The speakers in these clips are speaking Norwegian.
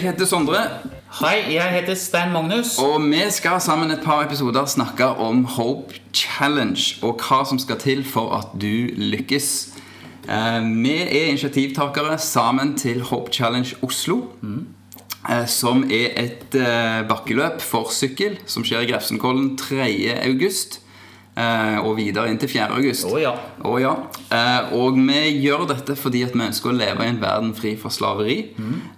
Jeg heter Sondre, Hei, jeg heter Stein Magnus. og vi skal sammen et par episoder snakke om Hope Challenge og hva som skal til for at du lykkes. Eh, Vi er initiativtakere sammen til Hope Challenge Oslo. eh, Som er et eh, bakkeløp for sykkel som skjer i Grefsenkollen 3. eh, Og videre inn til 4. august. Å ja. Oh, ja. Eh, og vi gjør dette fordi at vi ønsker å leve i en verden fri fra slaveri.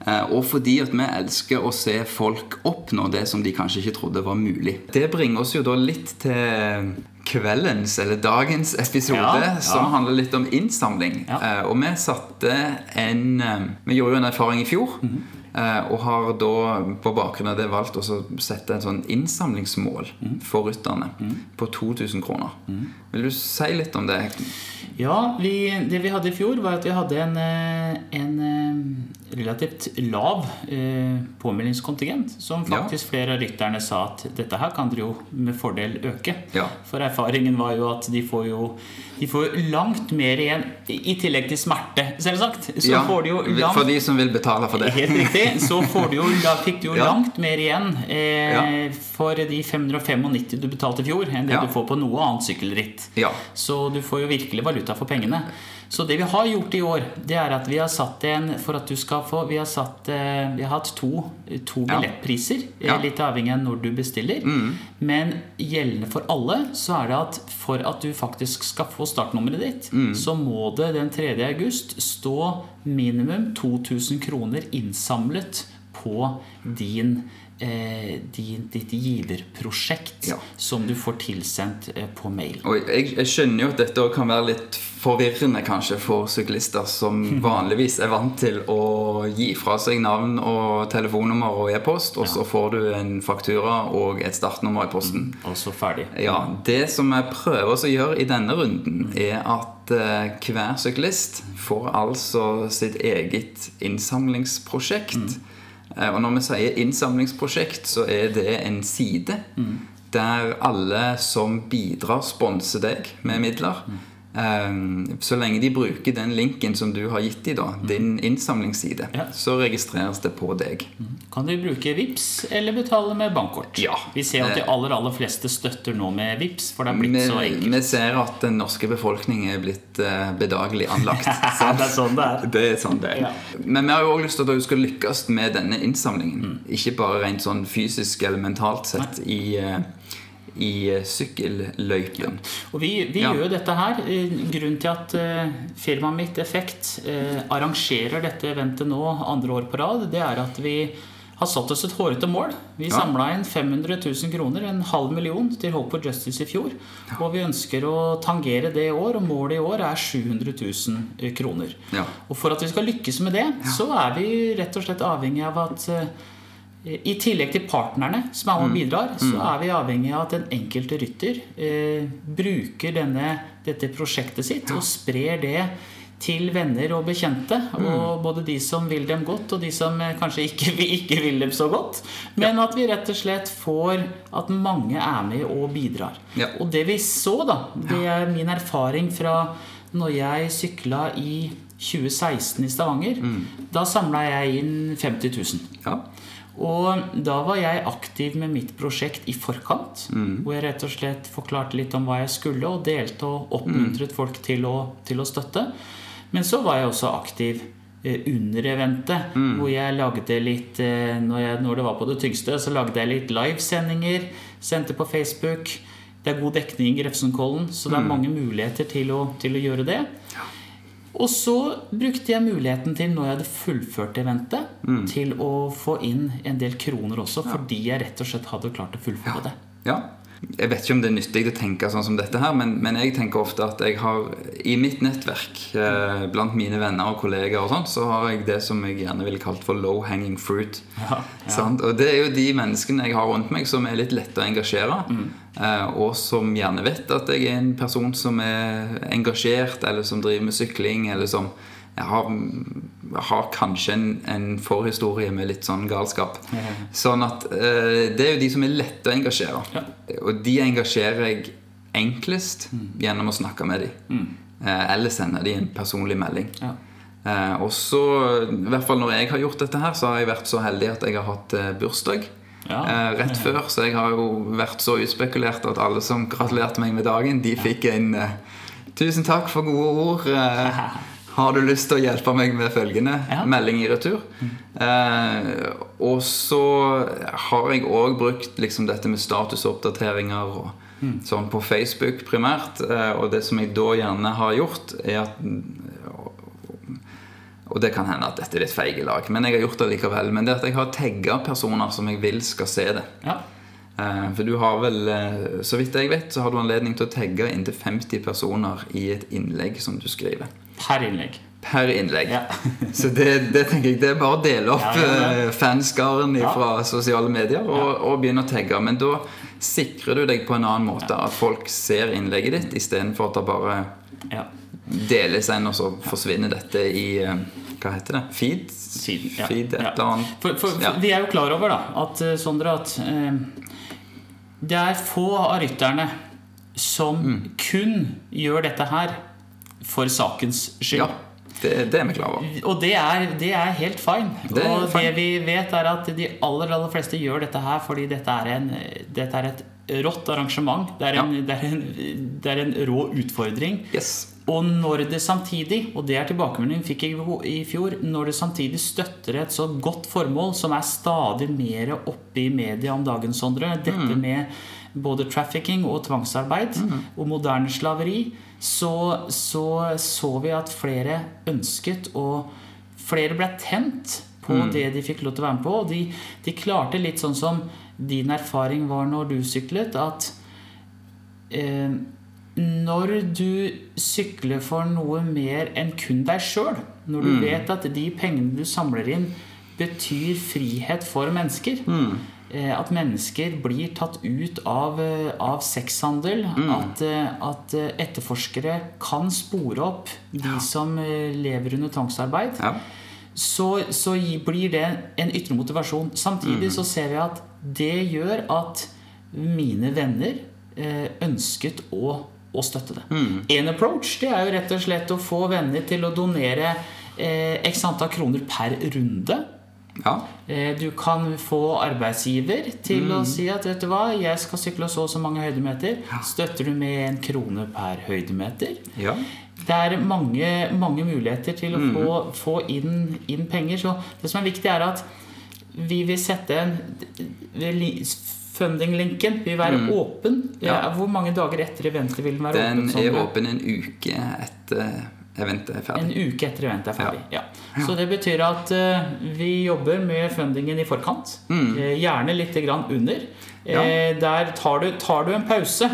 Eh, og fordi at vi elsker å se folk oppnå det som de kanskje ikke trodde var mulig. Det bringer oss jo da litt til kveldens, eller dagens episode, Ja, ja. som handler litt om innsamling. Ja. Eh, og vi satte en Vi gjorde jo en erfaring i fjor. Mm Og har da på bakgrunn av det valgt å sette en sånn innsamlingsmål mm. for rytterne på 2000 kroner. Vil du si litt om det? Ja, vi, det vi hadde i fjor, var at vi hadde en, eh, en eh, relativt lav eh, påmeldingskontingent. Som Ja. faktisk flere av rytterne sa at dette her kan dere jo med fordel øke. Ja. For erfaringen var jo at de får jo de får langt mer igjen, i tillegg til smerte, selvsagt. Så Ja, får de jo langt For de som vil betale for det. Helt riktig. Så får jo, da fikk du jo Ja. langt mer igjen eh, Ja. for de 595 du betalte i fjor, enn det Ja. du får på noe annet sykkelritt. Ja. Så du får jo virkelig valuta for pengene. Så det vi har gjort i år, det er at vi har satt en For at du skal få Vi har, satt, eh, vi har hatt to, to billettpriser, eh, Ja. Mm. litt avhengig av når du bestiller. Men gjeldende for alle så er det at for at du faktisk skal få startnummeret ditt, Mm. så må det den 3. august stå minimum 2000 kroner innsamlet på din eh, din, ditt giverprosjekt Ja. som du får tilsendt eh, på mail. Og jeg, jeg skjønner jo at dette kan være litt forvirrende kanskje for syklister som vanligvis er vant til å gi fra seg navn og telefonnummer og e-post, og så får du en faktura og et startnummer i posten. Og så ferdig. Ja, Det som jeg prøver å gjøre i denne runden, er at eh, hver syklist får altså sitt eget innsamlingsprosjekt. Eh, og når vi sier innsamlingsprosjekt, så er det en side der alle som bidrar, sponser deg med midler. Eh, så lenge de bruker den linken som du har gitt dem, da, din innsamlingsside, Ja. så registreres det på deg. Kan du bruke VIPS eller betale med bankkort? Ja. Vi ser at de aller aller fleste støtter nå med VIPS, for det er blitt Vi, så enkelt. vi ser at den norske befolkning er blitt eh, bedagelig anlagt. det er sånn det er. Det er sånn det er. Ja. Men vi har jo også lyst til at du skal lykkes med denne innsamlingen. Ikke bare rent sånn fysisk eller mentalt sett i, eh, i eh, sykkelløypen. Og vi, vi Ja. gjør jo dette her. eh, Grunnen til at eh, firmaet mitt Effekt arrangerer dette eventet nå andre år på rad, det er at vi har satt oss et hårete mål. Vi Ja. samla inn 500 000 kroner, en halv million, til Hope for Justice i fjor. Og vi ønsker å tangere det i år, og målet i år er 700 000 kroner. Ja. Og for at vi skal lykkes med det, så er vi rett og slett avhengig av at i tillegg til partnerne som er med og bidrar, så er vi avhengig av at den enkelte rytter eh, bruker denne, dette prosjektet sitt og sprer det til venner og bekjente. Og både de som vil dem godt, og de som eh, kanskje ikke, ikke vil dem så godt. Men at vi rett og slett får at mange er med og bidrar. Ja. Og det vi så, da, det er min erfaring fra når jeg sykla i 2016 i Stavanger. Da samla jeg inn 50 000. Ja. Og da var jeg aktiv med mitt prosjekt i forkant. Hvor jeg rett og slett forklarte litt om hva jeg skulle, og delte og oppmuntret folk til å, til å støtte. Men så var jeg også aktiv eh, under eventet, hvor jeg lagde litt eh, når, jeg, når det var på det tyngste, så lagde jeg litt livesendinger. Sendte på Facebook. Det er god dekning i Grefsenkollen, så det er mange muligheter til å, til å gjøre det. Og så brukte jeg muligheten til, når jeg hadde fullført eventet, til å få inn en del kroner også, fordi jeg rett og slett hadde klart å fullføre det. ja. Jeg vet ikke om det er nyttig å tenke sånn som dette her, men, men jeg tenker ofte at jeg har i mitt nettverk, eh, blant mine venner og kollegaer og sånt, så har jeg det som jeg gjerne ville kalt for low hanging fruit. Ja, Sant? Og det er jo de menneskene jeg har rundt meg som er litt lette å engasjere. eh, Og som gjerne vet at jeg er en person som er engasjert, eller som driver med sykling, eller som jeg har, har kanskje en, en forhistorie med litt sånn galskap. Sånn at eh, det er jo de som er lette å engasjere. Ja. Og de engasjerer jeg enklest gjennom å snakke med dem. Eh, eller sende dem en personlig melding. Ja. Eh, og så, i hvert fall når jeg har gjort dette her, så har jeg vært så heldig at jeg har hatt eh, bursdag. Ja. Eh, rett før, så jeg har jo vært så utspekulert at alle som gratulerte meg med dagen, de fikk en eh, 'Tusen takk for gode ord'. Eh, har du lyst til å hjelpe meg med følgende? Ja. Melding i retur. Eh, og så har jeg òg brukt liksom dette med statusoppdateringer og sånn på Facebook primært. Eh, og det som jeg da gjerne har gjort, er at og det kan hende at dette er litt feigelag, lag, men jeg har gjort det likevel. Men det at jeg har tagga personer som jeg vil skal se det. Ja. Eh, For du har vel, eh, så vidt jeg vet, så har du anledning til å tagge inntil 50 personer i et innlegg som du skriver. Per innlegg. Per innlegg. Ja. Så det, det tenker jeg det er bare å dele opp Ja, eh, fanskaren fra sosiale medier og, og begynne å tagge. Men da sikrer du deg på en annen måte at folk ser innlegget ditt, istedenfor at det bare Ja. deles en, og så forsvinner dette i Hva heter det? Feed? Feed, ja. Feed, et Ja. eller annet. For, for, for. Vi er jo klar over da at, Sondre, at eh, det er få av rytterne som Mm. kun gjør dette her for sakens skyld. Ja, det, det er vi klar over. Og det er, det er helt fine. Det er og fine. det vi vet, er at de aller aller fleste gjør dette her fordi dette er, en, dette er et rått arrangement. Det er, en, det, er en, det er en rå utfordring. Yes. Og når det samtidig, og det er tilbakemeldingen fikk i- i fjor, når det samtidig støtter et så godt formål som er stadig mer oppe i media om dagen, Sondre, dette med både trafficking og tvangsarbeid og moderne slaveri, så, så så vi at flere ønsket og flere ble tent på det de fikk lov til å være med på. Og de, de klarte litt sånn som din erfaring var når du syklet, at eh, når du sykler for noe mer enn kun deg sjøl, når du vet at de pengene du samler inn, betyr frihet for mennesker eh, At mennesker blir tatt ut av, eh, av sexhandel. At, eh, at etterforskere kan spore opp de som eh, lever under tvangsarbeid Ja. Så, så blir det en ytre motivasjon. Samtidig så ser vi at det gjør at mine venner eh, ønsket å, å støtte det. En approach det er jo rett og slett å få venner til å donere eh, x antall kroner per runde. ja. Eh, Du kan få arbeidsgiver til å si at vet du hva, jeg skal sykle så og så mange høydemeter. Støtter du med en krone per høydemeter? ja. Det er mange, mange muligheter til å få, få inn, inn penger. Så det som er viktig, er at vi vil sette en Funding-linken vil være åpen. Ja. Hvor mange dager etter eventet vil den være Den åpen? er åpen en uke etter eventet er ferdig. En uke etter eventet er ferdig. Ja. Så det betyr at uh, vi jobber med fundingen i forkant. Mm. gjerne litt grann under. Eh, Der tar du, tar du en pause.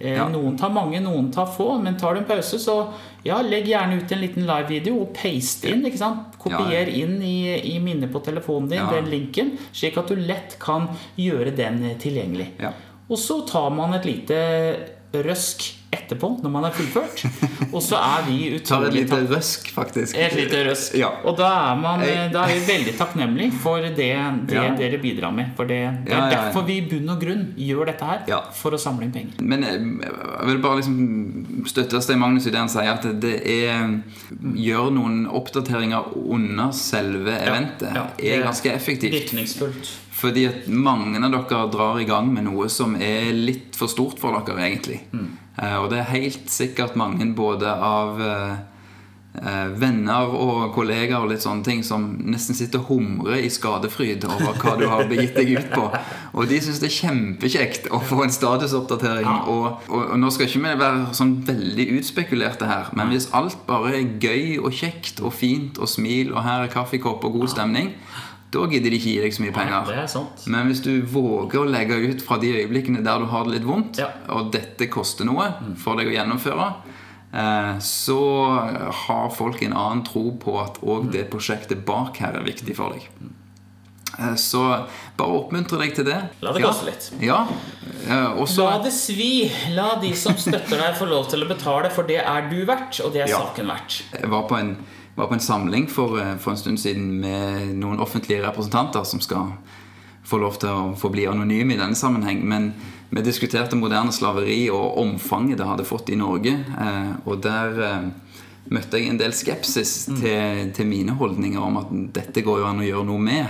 Eh, Ja. Noen tar mange, noen tar få. Men tar du en pause, så ja, legg gjerne ut en liten live-video og paste inn. ikke sant? Kopier Ja, inn i, i minnet på telefonen din Ja. den linken, slik at du lett kan gjøre den eh, tilgjengelig. Ja. Og så tar man et lite røsk etterpå, når man er fullført. Og så er vi Tar et utrolig lite røsk, faktisk. et lite røsk. Ja. Og da er, man, da er vi veldig takknemlig for det, det Ja. dere bidrar med. For det, det er Ja, derfor vi i bunn og grunn gjør dette her. For å samle inn penger. Men eh, jeg vil bare liksom støtte Stein Magnus i det han sier, at det er Gjør noen oppdateringer under selve eventet ja. er ganske effektivt. Virkningsfullt. Fordi at mange av dere drar i gang med noe som er litt for stort for dere, egentlig. Mm. Eh, og det er helt sikkert mange både av eh, eh, venner og kollegaer og litt sånne ting som nesten sitter og humrer i skadefryd over hva du har begitt deg ut på. Og de syns det er kjempekjekt å få en statusoppdatering. Ja. Og, og, og nå skal ikke vi være sånn veldig utspekulerte her, men hvis alt bare er gøy og kjekt og fint og smil, og her er kaffekopp og god stemning, da gidder de ikke gi deg så mye penger. Er sant. Men hvis du våger å legge ut fra de øyeblikkene der du har det litt vondt, Ja. og dette koster noe for deg å gjennomføre, eh, så har folk en annen tro på at òg det prosjektet bak her er viktig for deg. Eh, Så bare oppmuntre deg til det. La det ja. koste litt. Ja. Også... La det svi. La de som støtter deg, få lov til å betale, for det er du verdt, og det er Ja. saken verdt. Jeg var på en, var på en samling for, eh, for en stund siden med noen offentlige representanter som skal få lov til å få bli anonyme i denne sammenheng. Men vi diskuterte moderne slaveri og omfanget det hadde fått i Norge. eh, Og der, eh, møtte jeg en del skepsis til, til, mine holdninger om at dette går jo an å gjøre noe med,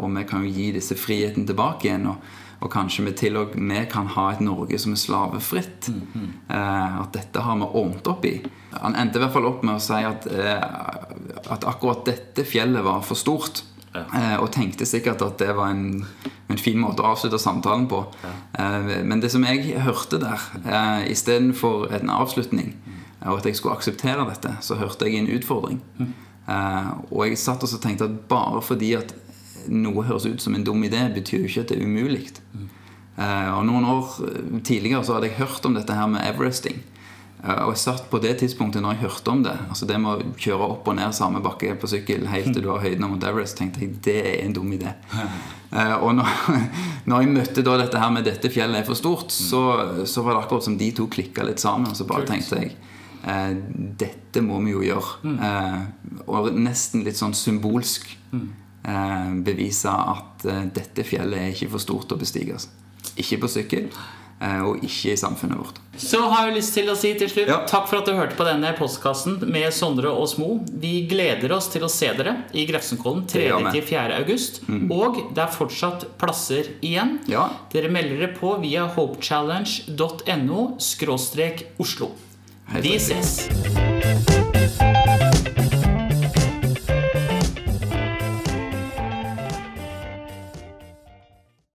og vi kan jo gi disse friheten tilbake igjen. og, og kanskje vi til og med kan ha et Norge som er slavefritt. Mm, eh, at dette har vi ordnet opp i. Han endte i hvert fall opp med å si at, eh, at akkurat dette fjellet var for stort. Ja. Eh, og tenkte sikkert at det var en, en, fin måte å avslutte samtalen på. Ja. Eh, men det som jeg hørte der, eh, istedenfor en avslutning, og at jeg skulle akseptere dette, så hørte jeg en utfordring. Mm. og jeg satt og tenkte at bare fordi at noe høres ut som en dum idé, betyr jo ikke at det er umulig. Mm. og noen år tidligere så hadde jeg hørt om dette her med Everesting. Og jeg satt på det tidspunktet når jeg hørte om det Altså det med å kjøre opp og ned samme bakke på sykkel helt til du har høyden av Mount Everest, tenkte jeg det er en dum idé. og når, når, jeg møtte da dette her med 'dette fjellet er for stort', så, så var det akkurat som de to klikka litt sammen. Og så bare tenkte jeg eh, dette må vi jo gjøre. Mm. Eh, og nesten litt sånn symbolsk mm. eh, bevise at eh, dette fjellet er ikke for stort å bestige. Ikke på sykkel. Eh, og ikke i samfunnet vårt. Så har jeg lyst til å si til slutt ja. takk for at du hørte på denne postkassen med Sondre og Smo. Vi gleder oss til å se dere i Grefsenkollen 3.-4. august. Mm. Og det er fortsatt plasser igjen. Ja. Dere melder dere på via hopechallenge.no Oslo. Vi ses!